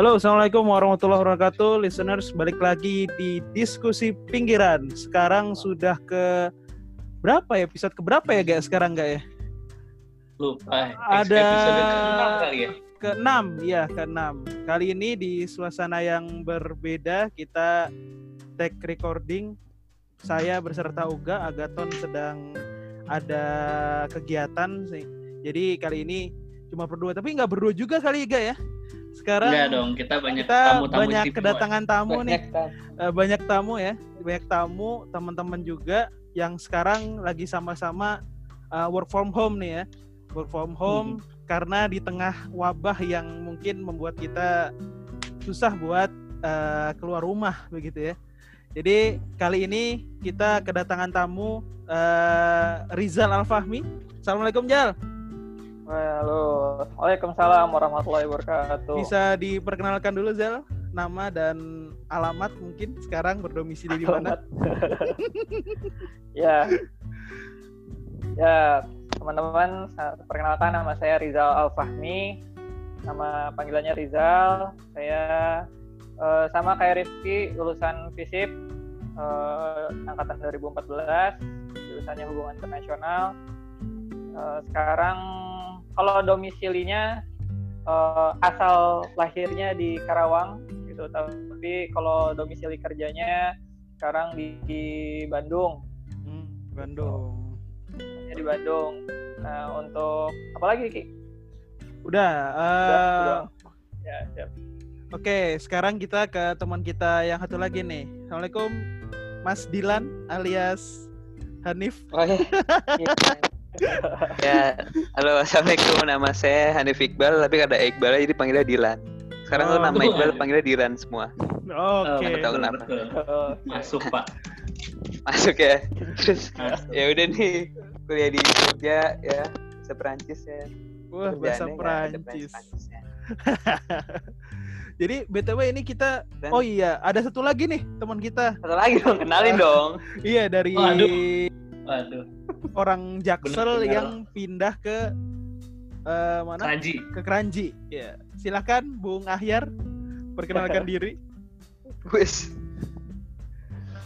Halo, Assalamualaikum warahmatullahi wabarakatuh. Listeners, balik lagi di Diskusi Pinggiran. Sekarang sudah ke berapa ya? Episode ke berapa ya, guys? Sekarang nggak ya? Lupa. Ada Episode ke-enam kali ya? ke-6, ya ke-6. Kali ini di suasana yang berbeda, kita take recording. Saya beserta Uga, Agaton sedang ada kegiatan sih. Jadi kali ini cuma berdua, tapi nggak berdua juga kali Ga ya. Sekarang Enggak dong, kita banyak kita tamu-tamu banyak istimewa. kedatangan tamu nih. Banyak kan. Eh, banyak tamu ya, banyak tamu, teman-teman juga yang sekarang lagi sama-sama uh, work from home nih ya, work from home karena di tengah wabah yang mungkin membuat kita susah buat uh, keluar rumah begitu ya. Jadi kali ini kita kedatangan tamu uh, Rizal Alfahmi. Assalamualaikum Jal. Halo. Waalaikumsalam warahmatullahi wabarakatuh. Bisa diperkenalkan dulu Zal, nama dan alamat mungkin sekarang berdomisili di mana? ya. Ya, teman-teman, perkenalkan nama saya Rizal Al-Fahmi. Nama panggilannya Rizal. Saya eh, sama kayak Rifki, lulusan FISIP eh, angkatan 2014, jurusannya hubungan internasional. Eh, sekarang kalau domisilinya eh, asal lahirnya di Karawang gitu, tapi kalau domisili kerjanya sekarang di, di Bandung, Hmm, Bandung. Ya, di Bandung. Nah untuk apa lagi Ki? Udah. Udah, eh, udah. Ya, siap. Oke, sekarang kita ke teman kita yang satu lagi nih. Assalamualaikum, Mas Dilan alias Hanif. Oh ya. ya, halo assalamualaikum nama saya Hanif Iqbal tapi ada Iqbal jadi panggilnya Dilan. Sekarang Oh. tuh nama Iqbal panggilnya Dilan semua. Oke. nggak tahu kenapa. Betul. Oh, Masuk, Pak. Masuk ya. Terus ya udah nih kuliah di Jogja ya bahasa Perancis ya. Wah, bahasa Perancis. Perancisnya. Jadi BTW ini kita Dan- Oh iya, ada satu lagi nih teman kita. Satu lagi dong kenalin dong. Iya, dari Waduh. Waduh, orang Jaksel Bener-bener. yang pindah ke eh, mana? Kaji. Ke Keranji. Ya. Silakan Bung Ahyar perkenalkan diri. Wes.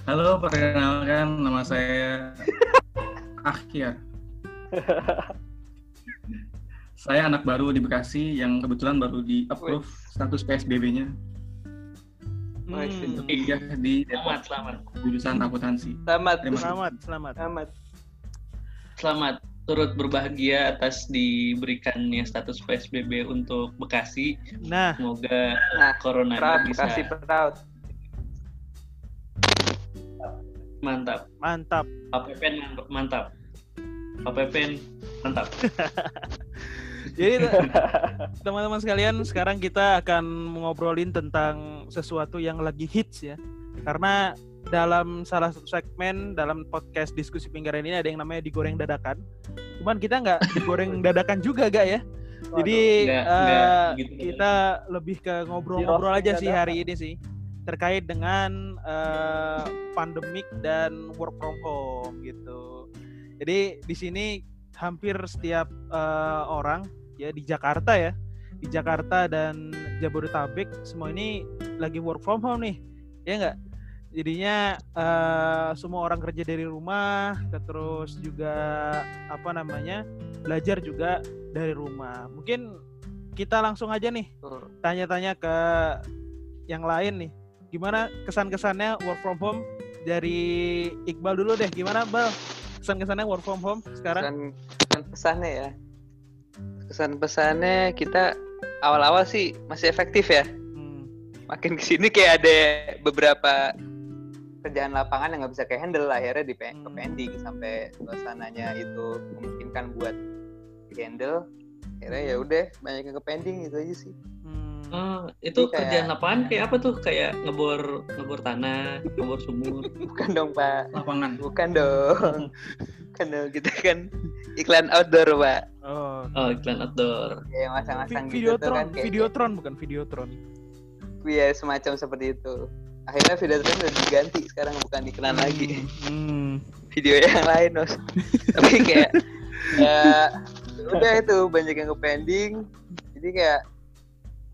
Halo, perkenalkan nama saya Akhir. saya anak baru di Bekasi yang kebetulan baru di approve status PSBB-nya Hmm, untuk kuliah di Selamat, Depok selamat. jurusan akuntansi. Selamat. Selamat, selamat. Selamat. Selamat turut berbahagia atas diberikannya status PSBB untuk Bekasi. Nah, Semoga Nah, corona proud bisa Bekasi proud. mantap. mantap. Pak Pepen mantap. Pak Pepen mantap. Jadi te- teman-teman sekalian, sekarang kita akan ngobrolin tentang sesuatu yang lagi hits ya. Karena dalam salah satu segmen dalam podcast diskusi pinggiran ini ada yang namanya digoreng dadakan. Cuman kita nggak digoreng dadakan juga gak ya. Jadi Nggak- eh, nggak gitu. kita lebih ke ngobrol-ngobrol aja sih hari ini sih terkait dengan eh, pandemik dan work from home gitu. Jadi di sini hampir setiap eh, orang ya di Jakarta ya, di Jakarta dan Jabodetabek semua ini lagi work from home nih, ya nggak? Jadinya eh, semua orang kerja dari rumah, terus juga apa namanya belajar juga dari rumah. Mungkin kita langsung aja nih tanya-tanya ke yang lain nih. Gimana kesan-kesannya work from home dari Iqbal dulu deh. Gimana Bal? Kesan-kesannya work from home sekarang? Kesan, kesan pesannya ya. Kesan pesannya kita awal-awal sih masih efektif ya. Hmm. Makin ke sini kayak ada beberapa kerjaan lapangan yang nggak bisa kayak handle akhirnya di Hmm. ke pending sampai suasananya itu memungkinkan buat di handle akhirnya ya udah banyak yang ke pending gitu aja sih Hmm. Oh, itu Jadi kayak- kerjaan apaan? Kayak apa tuh? Kayak ngebor ngebor tanah, ngebor sumur. bukan dong pak Lapangan. bukan dong bukan dong kita kan iklan outdoor pak Oh. Oh, iklan outdoor. kayak masang-masang gitu Videotron, kan kayak Videotron bukan Videotron. ya semacam seperti itu akhirnya videotron udah diganti sekarang bukan iklan lagi Hmm. video yang lain Nos. tapi kayak ya udah itu banyak yang ke pending jadi kayak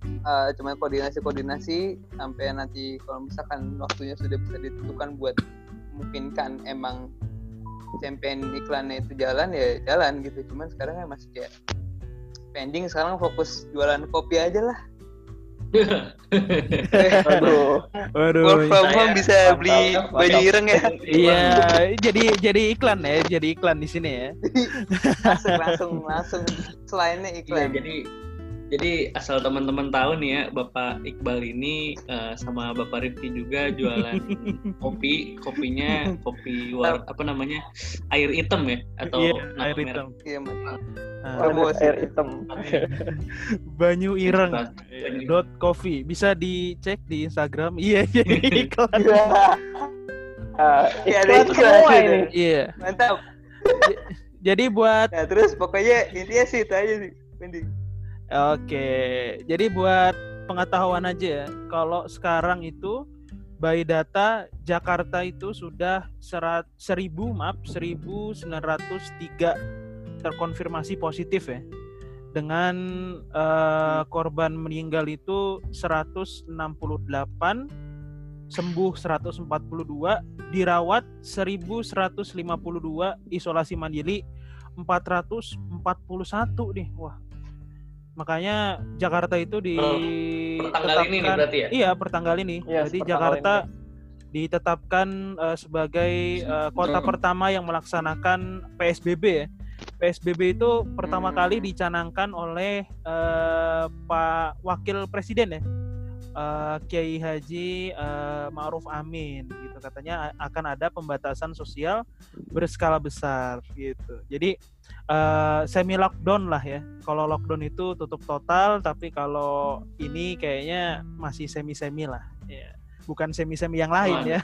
eh, cuman koordinasi-koordinasi sampai nanti kalau misalkan waktunya sudah bisa ditentukan buat memungkinkan emang campaign iklannya itu jalan ya jalan gitu cuman sekarang kan masih kayak pending sekarang fokus jualan kopi aja lah Aduh. Waduh. work from saya- home bisa mantap, beli mantap. baju ireng ya Iya, jadi jadi iklan ya, jadi iklan di sini ya. langsung langsung langsung selainnya Iya, iklan jadi jadi asal teman-teman tahu nih ya, Bapak Iqbal ini eh, sama Bapak Rifki juga jualan kopi, kopinya kopi war apa namanya air hitam ya atau Iya, nama air merek? hitam. iya. Ah, Promosi. air hitam. Banyu Ireng Banyu. dot coffee bisa dicek di Instagram. Iya, jadi iklan. Ah, Iya, ada iklan iklan semua ini. Iya. mantap Jadi buat nah terus pokoknya intinya sih itu aja sih pending Oke, jadi buat pengetahuan aja ya, kalau sekarang itu by data Jakarta itu sudah serat, 1000 maaf 1903 terkonfirmasi positif ya. Dengan eh, korban meninggal itu 168, sembuh 142, dirawat 1152, isolasi mandiri 441 nih. Wah, makanya Jakarta itu di Pertanggal ini nih berarti ya? Iya, pertanggal ini. Iya, Jadi Jakarta ditetapkan eh, sebagai eh, kota Hmm. pertama yang melaksanakan PSBB ya. PSBB itu pertama Hmm. kali dicanangkan oleh eh, Pak Wakil Presiden ya. Eh, Kiai Haji eh, Ma'ruf Amin gitu katanya akan ada pembatasan sosial berskala besar gitu. Jadi eh, semi lockdown lah ya. Kalau lockdown itu tutup total, tapi kalau ini kayaknya masih semi-semi lah. Ya. Bukan semi-semi yang lain ya.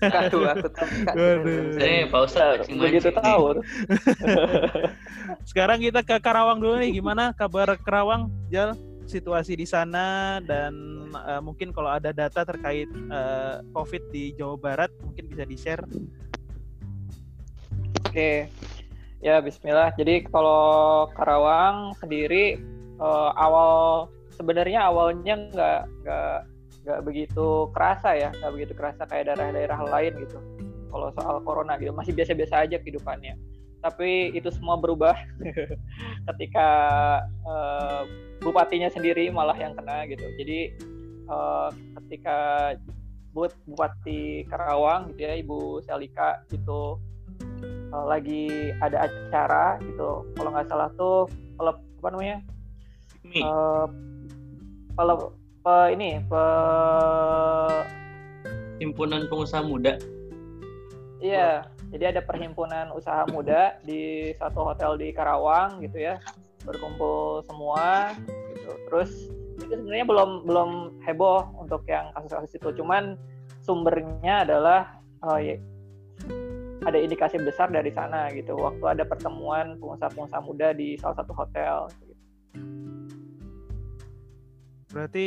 Aduh, aku Pak kasih Begitu mancing nih. tahu. Sekarang kita ke Karawang dulu nih. Gimana kabar Karawang, Jal? Situasi di sana dan eh, mungkin kalau ada data terkait eh, COVID di Jawa Barat mungkin bisa di-share. Oke. Ya, bismillah. Jadi kalau Karawang sendiri eh, awal sebenarnya awalnya nggak nggak nggak begitu kerasa ya, nggak begitu kerasa kayak daerah-daerah lain gitu. Kalau soal corona gitu masih biasa-biasa aja kehidupannya. Tapi itu semua berubah ketika eh, bupatinya sendiri malah yang kena gitu. Jadi eh, ketika buat Bupati Karawang gitu ya, Ibu Selika itu uh, lagi ada acara gitu kalau nggak salah tuh pelep, apa namanya uh, pelep, pe- ini pe, himpunan pengusaha muda. iya jadi ada perhimpunan usaha muda di satu hotel di Karawang gitu ya berkumpul semua gitu terus itu sebenarnya belum belum heboh untuk yang kasus-kasus itu cuman sumbernya adalah uh, ya- ada indikasi besar dari sana gitu waktu ada pertemuan pengusaha-pengusaha muda di salah satu hotel gitu. Berarti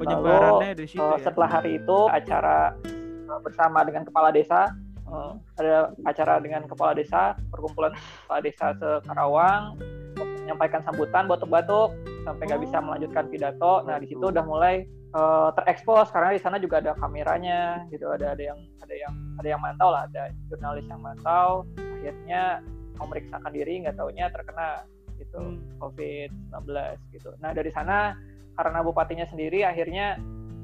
penyebarannya dari situ Uh, ya. setelah hari itu acara uh, bersama dengan kepala desa uh, ada acara dengan kepala desa perkumpulan kepala desa se Karawang menyampaikan sambutan batuk-batuk sampai nggak bisa melanjutkan pidato. Nah di situ udah mulai uh, terekspos karena di sana juga ada kameranya gitu. Ada ada yang ada yang ada yang mantau lah ada jurnalis yang mantau. Akhirnya memeriksakan diri nggak taunya terkena gitu Hmm. COVID-19 gitu. Nah dari sana karena bupatinya sendiri akhirnya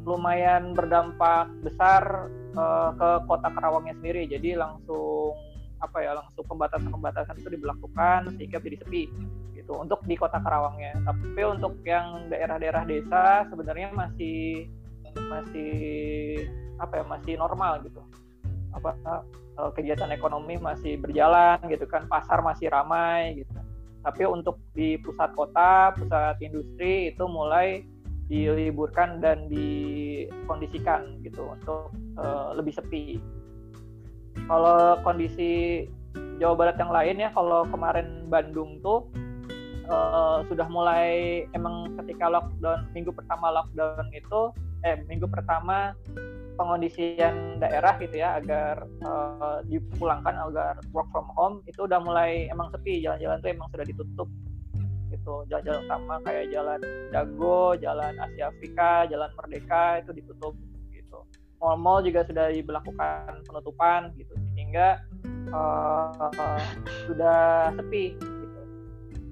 lumayan berdampak besar eh, ke kota Karawangnya sendiri. Jadi langsung apa ya langsung pembatasan-pembatasan itu diberlakukan sehingga jadi sepi gitu untuk di kota Karawangnya tapi untuk yang daerah-daerah desa sebenarnya masih masih apa ya masih normal gitu. Apa eh, kegiatan ekonomi masih berjalan gitu kan. Pasar masih ramai gitu. Tapi untuk di pusat kota pusat industri itu mulai diliburkan dan dikondisikan gitu untuk eh, lebih sepi. Kalau kondisi Jawa Barat yang lain ya, kalau kemarin Bandung tuh eh, sudah mulai emang ketika lockdown minggu pertama lockdown itu eh minggu pertama pengondisian daerah gitu ya agar eh, dipulangkan agar work from home itu udah mulai emang sepi jalan-jalan tuh emang sudah ditutup gitu jalan-jalan utama kayak jalan Dago, jalan Asia Afrika, jalan Merdeka itu ditutup. Mall-mall juga sudah diberlakukan penutupan gitu sehingga uh, sudah sepi gitu.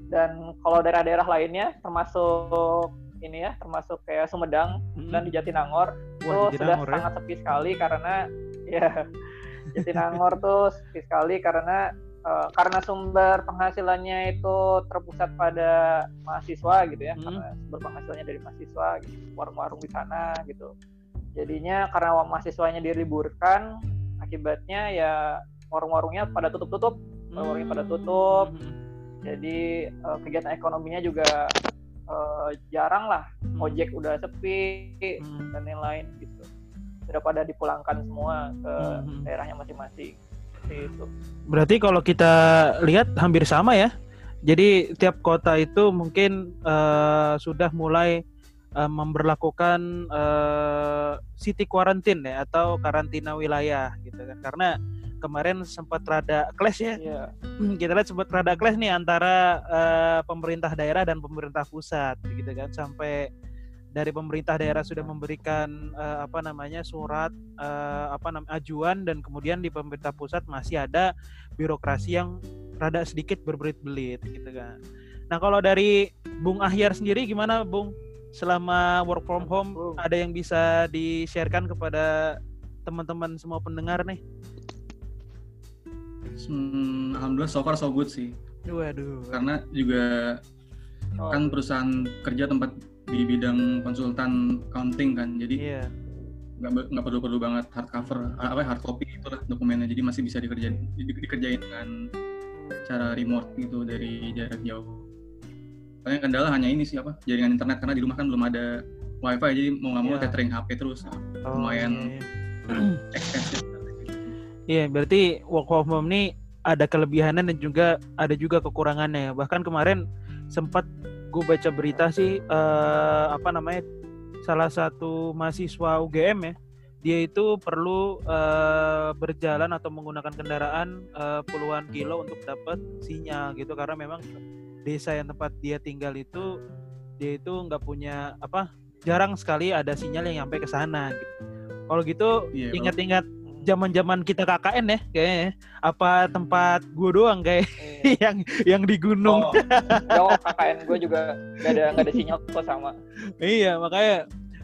Dan kalau daerah-daerah lainnya termasuk ini ya termasuk kayak Sumedang Hmm. dan di Jatinangor Wah, itu sudah ya. sangat sepi sekali karena ya Jatinangor tuh sepi sekali karena eh, karena sumber penghasilannya itu terpusat pada mahasiswa gitu ya Hmm. karena sumber penghasilannya dari mahasiswa gitu warung-warung di sana gitu jadinya karena mahasiswanya diliburkan akibatnya ya warung-warungnya pada tutup-tutup warung-warungnya pada tutup Hmm. jadi eh, kegiatan ekonominya juga eh, jarang lah ojek udah sepi Hmm. dan lain-lain gitu sudah pada dipulangkan semua ke Hmm. daerahnya masing-masing itu Berarti kalau kita lihat hampir sama ya. Jadi tiap kota itu mungkin eh, sudah mulai eh, memberlakukan eh, city quarantine ya atau karantina wilayah gitu kan. Karena kemarin sempat rada clash ya. Iya. Kita lihat sempat rada clash nih antara eh, pemerintah daerah dan pemerintah pusat gitu kan sampai dari pemerintah daerah sudah memberikan eh, apa namanya surat eh, apa namanya ajuan dan kemudian di pemerintah pusat masih ada birokrasi yang rada sedikit berbelit-belit gitu kan. Nah kalau dari Bung Ahyar sendiri gimana Bung? Selama work from home ada yang bisa di-sharekan kepada teman-teman semua pendengar nih? Hmm, Alhamdulillah so far so good sih. Waduh. Karena juga Oh, kan perusahaan kerja tempat di bidang konsultan accounting kan, jadi Iya. nggak be- nggak perlu perlu banget hard cover apa hard copy itulah dokumennya, jadi masih bisa dikerjain di- dikerjain dengan cara remote gitu dari jarak jauh. Paling kendala hanya ini sih apa jaringan internet karena di rumah kan belum ada wifi jadi mau nggak mau Iya. tethering HP terus Oh, lumayan iya. expensive. Iya, berarti work from home ini ada kelebihannya dan juga ada juga kekurangannya. Bahkan kemarin sempat gue baca berita sih eh, apa namanya salah satu mahasiswa UGM ya, dia itu perlu eh, berjalan atau menggunakan kendaraan eh, puluhan kilo untuk dapat sinyal gitu karena memang desa yang tempat dia tinggal itu dia itu nggak punya apa jarang sekali ada sinyal yang nyampe ke sana gitu. Kalau gitu kalau- ingat-ingat zaman-zaman kita KKN ya kayaknya. Apa tempat gua doang kayak iya. yang yang di gunung. Oh, jauh KKN gue juga gak ada gak ada sinyal kok sama. Iya, makanya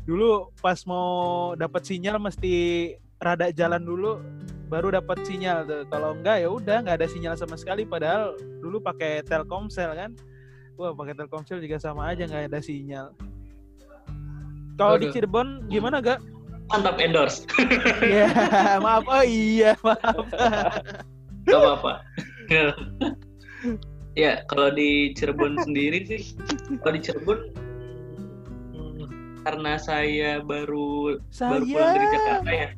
dulu pas mau dapat sinyal mesti rada jalan dulu baru dapat sinyal tuh. Kalau enggak ya udah nggak ada sinyal sama sekali padahal dulu pakai Telkomsel kan. Wah, pakai Telkomsel juga sama aja nggak ada sinyal. Kalau di. Cirebon gimana gak? Mantap endorse. Ya, maaf. Oh iya, maaf. Gak apa-apa. ya, kalau di Cirebon sendiri sih, kalau di Cirebon hmm, karena saya baru baru pulang dari Jakarta ya.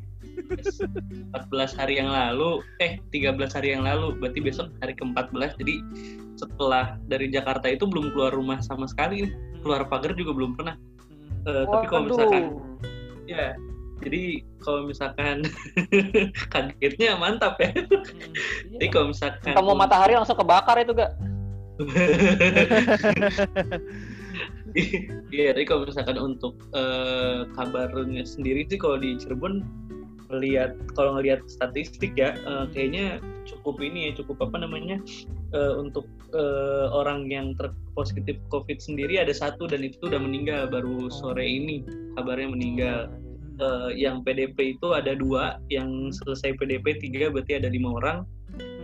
14 hari yang lalu, eh 13 hari yang lalu, berarti besok hari ke-14. Jadi setelah dari Jakarta itu belum keluar rumah sama sekali, nih. keluar pagar juga belum pernah. Eh, tapi kalau misalkan ya, jadi kalau misalkan kagetnya mantap ya. Jadi kalau misalkan Kamu matahari langsung kebakar itu gak? Iya, tapi kalau misalkan untuk eh, kabarnya sendiri sih kalau di Cirebon melihat kalau ngelihat statistik ya eh, kayaknya cukup ini ya cukup apa namanya eh, untuk eh, orang yang terpositif COVID sendiri ada satu dan itu udah meninggal baru sore ini kabarnya meninggal. Eh, yang PDP itu ada dua, yang selesai PDP tiga berarti ada lima orang.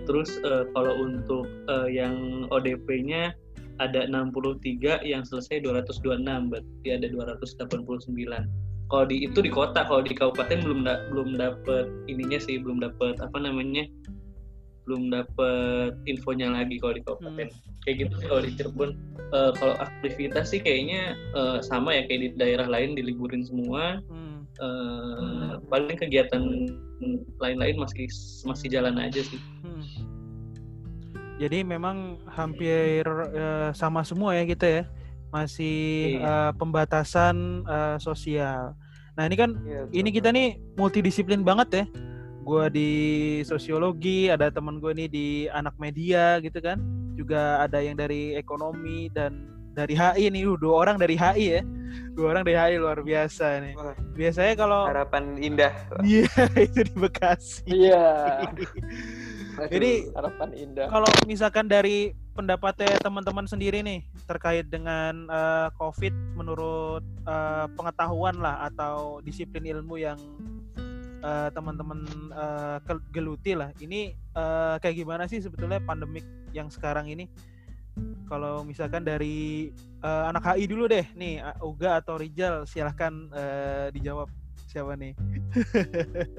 Terus eh, kalau untuk eh, yang ODP-nya ada 63 yang selesai 226 berarti ada 289 kalau di itu di kota kalau di kabupaten belum da, belum dapet ininya sih belum dapet apa namanya belum dapet infonya lagi kalau di kabupaten kayak gitu sih kalau di Cirebon Eh, kalau aktivitas sih kayaknya eh, sama ya kayak di daerah lain diliburin semua Hmm. Eh, paling kegiatan lain-lain masih masih jalan aja sih Hmm. Jadi memang hampir eh, sama semua ya kita ya. Masih Iya. eh, pembatasan eh, sosial. Nah, ini kan Iya, ini kita nih multidisiplin banget ya. Gua di sosiologi, ada teman gue nih di anak media gitu kan. juga ada yang dari ekonomi dan dari HI nih, uh, dua orang dari HI ya. Dua orang dari HI luar biasa nih. Biasanya kalau Harapan indah. Iya, itu di Bekasi. Iya. Jadi, harapan indah. Kalau misalkan dari pendapatnya teman-teman sendiri nih terkait dengan eh, COVID menurut eh, pengetahuan lah atau disiplin ilmu yang eh, teman-teman ke- geluti lah. Ini eh, kayak gimana sih sebetulnya pandemik yang sekarang ini? Kalau misalkan dari eh, anak HI dulu deh, nih Uga atau Rijal, silahkan eh, dijawab siapa nih?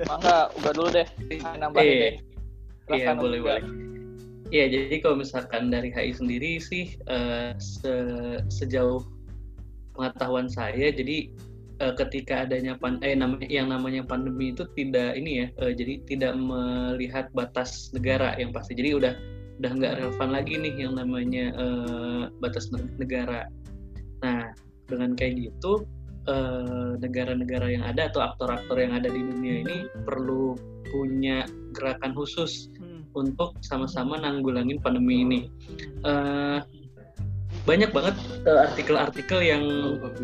Mangga, udah dulu deh. Nambahin Iya. deh. Iya boleh Uga. boleh. Iya jadi kalau misalkan dari HI sendiri sih se- sejauh pengetahuan saya jadi eh, ketika adanya pan eh namanya yang namanya pandemi itu tidak ini ya eh, jadi tidak melihat batas negara yang pasti jadi udah udah nggak relevan lagi nih yang namanya eh, batas ne- negara. Nah dengan kayak gitu negara-negara yang ada atau aktor-aktor yang ada di dunia ini perlu punya gerakan khusus. Untuk sama-sama nanggulangin pandemi ini. Eh, banyak banget eh, artikel-artikel yang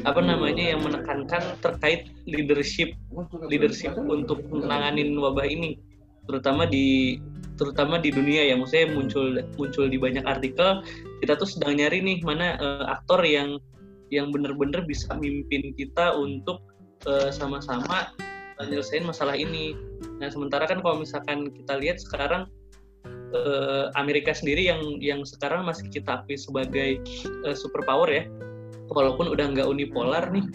apa namanya yang menekankan terkait leadership leadership untuk menanganin wabah ini, terutama di terutama di dunia ya, maksudnya muncul muncul di banyak artikel. Kita tuh sedang nyari nih mana eh, aktor yang yang benar-benar bisa mimpin kita untuk sama-sama nyelesain masalah ini. Nah sementara kan kalau misalkan kita lihat sekarang eh, Amerika sendiri yang yang sekarang masih kita akui sebagai eh, superpower ya, walaupun udah nggak unipolar nih,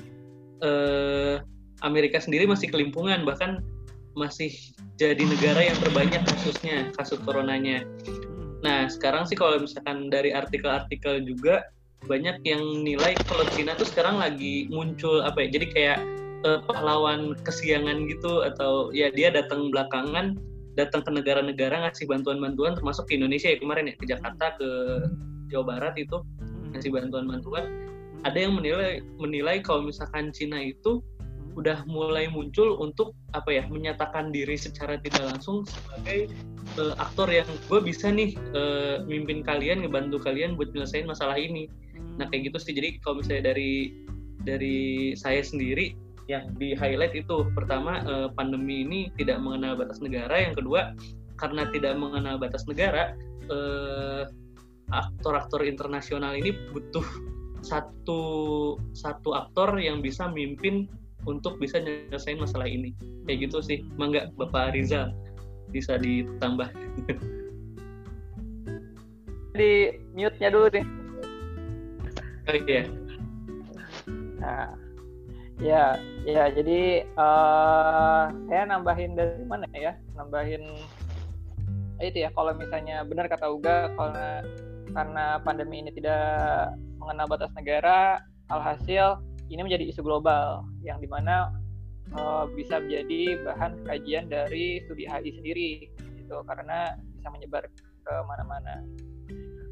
eh, Amerika sendiri masih kelimpungan bahkan masih jadi negara yang terbanyak kasusnya kasus coronanya. Nah sekarang sih kalau misalkan dari artikel-artikel juga banyak yang nilai kalau Cina tuh sekarang lagi muncul apa ya jadi kayak pahlawan kesiangan gitu atau ya dia datang belakangan datang ke negara-negara ngasih bantuan-bantuan termasuk ke Indonesia ya kemarin ya ke Jakarta ke Jawa Barat itu Hmm. ngasih bantuan-bantuan. Ada yang menilai menilai kalau misalkan Cina itu udah mulai muncul untuk apa ya menyatakan diri secara tidak langsung sebagai eh, aktor yang gue bisa nih eh, mimpin kalian ngebantu kalian buat nyelesain masalah ini. Nah kayak gitu sih. Jadi kalau misalnya dari dari saya sendiri yang di highlight itu pertama eh, pandemi ini tidak mengenal batas negara. Yang kedua karena tidak mengenal batas negara eh, aktor-aktor internasional ini butuh satu satu aktor yang bisa mimpin untuk bisa nyelesain masalah ini. Kayak gitu sih. Mangga Bapak Rizal bisa ditambah. Di mute-nya dulu nih. oh iya. Nah, ya, ya. Jadi eh saya nambahin dari mana ya? Nambahin itu ya. Kalau misalnya benar kata Uga, karena karena pandemi ini tidak mengenal batas negara, alhasil ini menjadi isu global yang di mana eh, bisa menjadi bahan kajian dari studi HI sendiri, gitu. Karena bisa menyebar ke mana-mana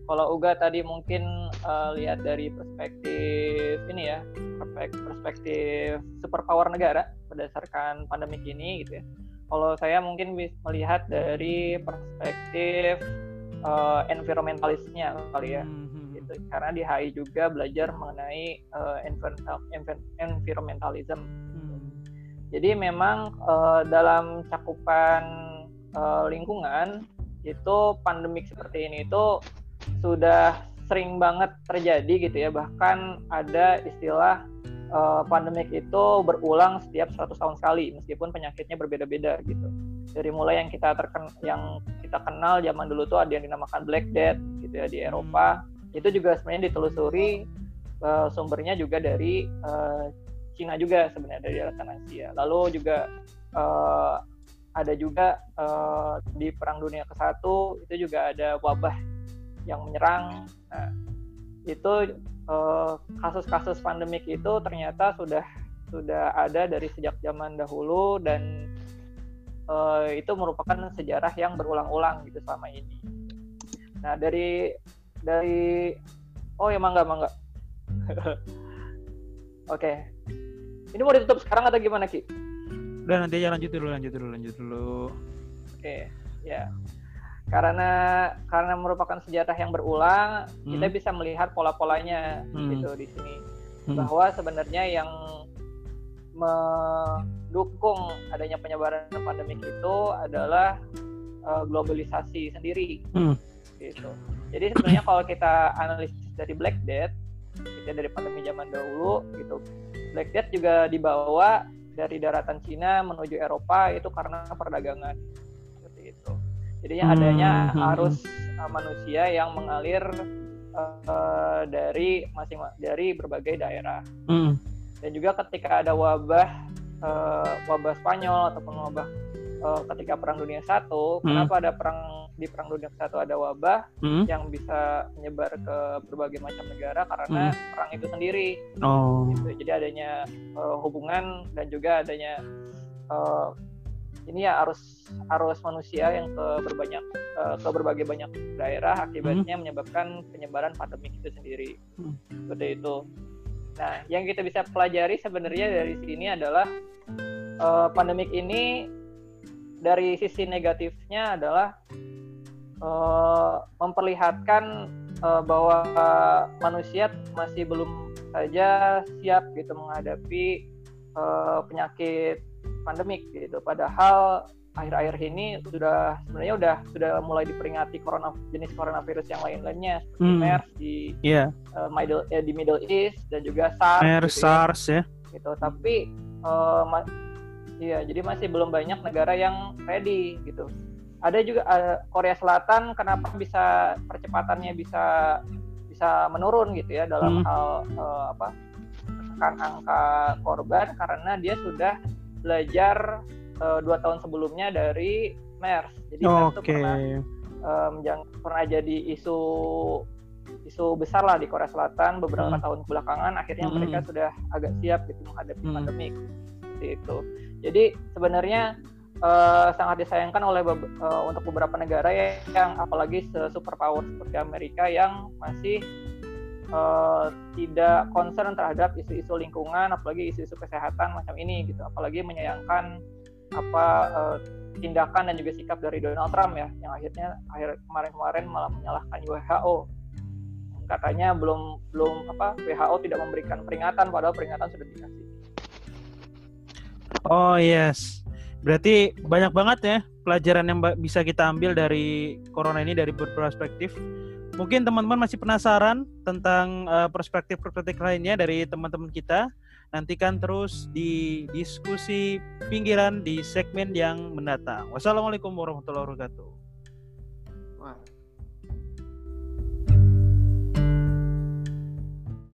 kalau Uga tadi mungkin eh, lihat dari perspektif ini ya perspek- perspektif superpower negara berdasarkan pandemik ini gitu ya kalau saya mungkin bis- melihat dari perspektif eh, environmentalisnya kali ya Hmm. gitu karena di HI juga belajar mengenai envir- environmentalism Hmm. jadi memang eh, dalam cakupan eh, lingkungan itu pandemik seperti ini itu sudah sering banget terjadi gitu ya. Bahkan ada istilah eh, pandemik itu berulang setiap 100 tahun sekali meskipun penyakitnya berbeda-beda gitu. Dari mulai yang kita terken yang kita kenal zaman dulu tuh ada yang dinamakan Black Death gitu ya di Eropa. Itu juga sebenarnya ditelusuri eh, sumbernya juga dari eh, Cina juga sebenarnya dari daratan Asia. Lalu juga eh, ada juga eh, di Perang Dunia ke-1 itu juga ada wabah yang menyerang. Nah, itu eh, kasus-kasus pandemik itu ternyata sudah sudah ada dari sejak zaman dahulu dan eh, itu merupakan sejarah yang berulang-ulang gitu selama ini. Nah, dari dari oh ya mangga mangga. Oke. Ini mau ditutup sekarang atau gimana Ki? Udah nanti aja lanjut dulu, lanjut dulu, lanjut dulu. Oke, ya. Karena karena merupakan sejarah yang berulang, Hmm. kita bisa melihat pola-polanya Hmm. gitu di sini. Hmm. Bahwa sebenarnya yang mendukung adanya penyebaran pandemik itu adalah eh, globalisasi sendiri. Hmm. Gitu. Jadi sebenarnya kalau kita analisis dari Black Death, gitu ya, dari pandemi zaman dahulu gitu, Black Death juga dibawa dari daratan Cina menuju Eropa itu karena perdagangan. Jadinya Hmm, adanya hmm, arus uh, manusia yang mengalir uh, dari masing dari berbagai daerah. Hmm. Dan juga ketika ada wabah uh, wabah Spanyol ataupun wabah uh, ketika Perang Dunia Satu, Hmm. kenapa ada perang di Perang Dunia Satu ada wabah Hmm. yang bisa menyebar ke berbagai macam negara karena perang itu sendiri Oh. gitu. Jadi adanya uh, hubungan dan juga adanya uh, ini ya arus arus manusia yang ke berbanyak uh, ke berbagai banyak daerah akibatnya menyebabkan penyebaran pandemik itu sendiri. Hmm. Seperti itu. Nah, yang kita bisa pelajari sebenarnya dari sini adalah uh, pandemik ini dari sisi negatifnya adalah uh, memperlihatkan uh, bahwa manusia masih belum saja siap gitu menghadapi uh, penyakit pandemik gitu. Padahal akhir-akhir ini sudah sebenarnya udah sudah mulai diperingati corona jenis coronavirus yang lain-lainnya seperti Hmm. MERS di Iya, uh, Middle eh, di Middle East dan juga SARS MERS, gitu ya SARS ya. gitu tapi eh, ma- iya jadi masih belum banyak negara yang ready gitu ada juga eh, Korea Selatan kenapa bisa percepatannya bisa bisa menurun gitu ya dalam Hmm. hal eh, apa menekan angka korban karena dia sudah belajar eh, dua tahun sebelumnya dari MERS jadi MERS itu pernah em, yang pernah jadi isu isu besar lah di Korea Selatan beberapa Hmm. tahun belakangan akhirnya Hmm. mereka sudah agak siap gitu menghadapi Hmm. pandemik seperti itu. Jadi sebenarnya eh, sangat disayangkan oleh eh, untuk beberapa negara ya, yang apalagi superpower seperti Amerika yang masih eh, tidak concern terhadap isu-isu lingkungan apalagi isu-isu kesehatan macam ini gitu apalagi menyayangkan apa eh, tindakan dan juga sikap dari Donald Trump ya yang akhirnya akhir kemarin-kemarin malah menyalahkan WHO katanya belum belum apa WHO tidak memberikan peringatan padahal peringatan sudah dikasih Oh yes. Berarti banyak banget ya pelajaran yang bisa kita ambil dari corona ini dari berperspektif. Mungkin teman-teman masih penasaran tentang eh, perspektif-perspektif lainnya dari teman-teman kita. Nantikan terus di diskusi pinggiran di segmen yang mendatang. Wassalamualaikum warahmatullahi wabarakatuh. Wah,